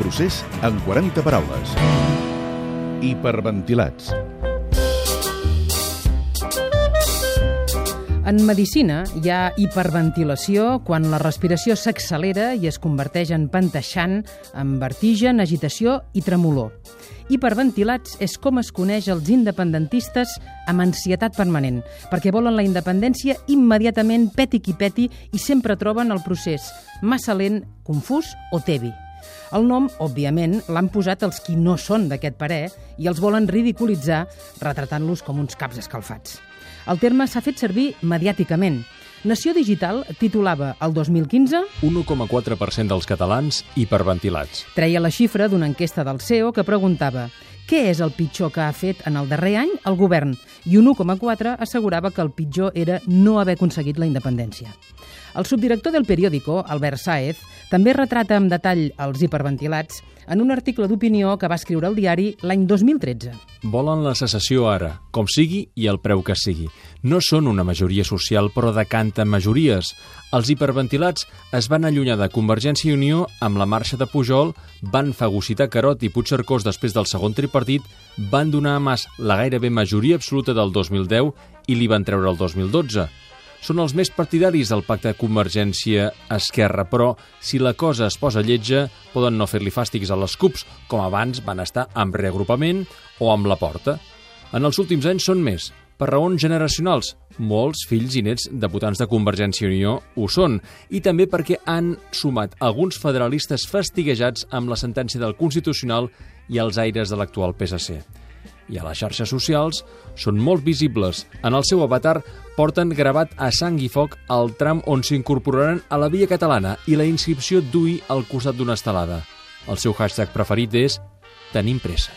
procés en 40 paraules. Hiperventilats. En medicina hi ha hiperventilació quan la respiració s'accelera i es converteix en panteixant, amb vertigen, agitació i tremolor. Hiperventilats és com es coneix els independentistes amb ansietat permanent, perquè volen la independència immediatament peti qui peti i sempre troben el procés massa lent, confús o tebi. El nom, òbviament, l'han posat els qui no són d'aquest parer i els volen ridiculitzar retratant-los com uns caps escalfats. El terme s'ha fet servir mediàticament. Nació Digital titulava el 2015 1,4% dels catalans hiperventilats. treia la xifra d'una enquesta del CEO que preguntava què és el pitjor que ha fet en el darrer any el govern i un 1,4 assegurava que el pitjor era no haver aconseguit la independència. El subdirector del periòdico, Albert Sáez, també retrata amb detall els hiperventilats en un article d'opinió que va escriure al diari l'any 2013. Volen la secessió ara, com sigui i el preu que sigui. No són una majoria social, però decanten majories. Els hiperventilats es van allunyar de Convergència i Unió amb la marxa de Pujol, van fagocitar Carot i Puigcercós després del segon tripartit, van donar a Mas la gairebé majoria absoluta del 2010 i li van treure el 2012 són els més partidaris del pacte de Convergència-Esquerra, però si la cosa es posa lletja, poden no fer-li fàstics a les CUPs, com abans van estar amb reagrupament o amb la porta. En els últims anys són més, per raons generacionals. Molts fills i nets de votants de Convergència i Unió ho són, i també perquè han sumat alguns federalistes fastiguejats amb la sentència del Constitucional i els aires de l'actual PSC i a les xarxes socials són molt visibles. En el seu avatar porten gravat a sang i foc el tram on s'incorporaran a la via catalana i la inscripció d'UI al costat d'una estelada. El seu hashtag preferit és Tenim pressa.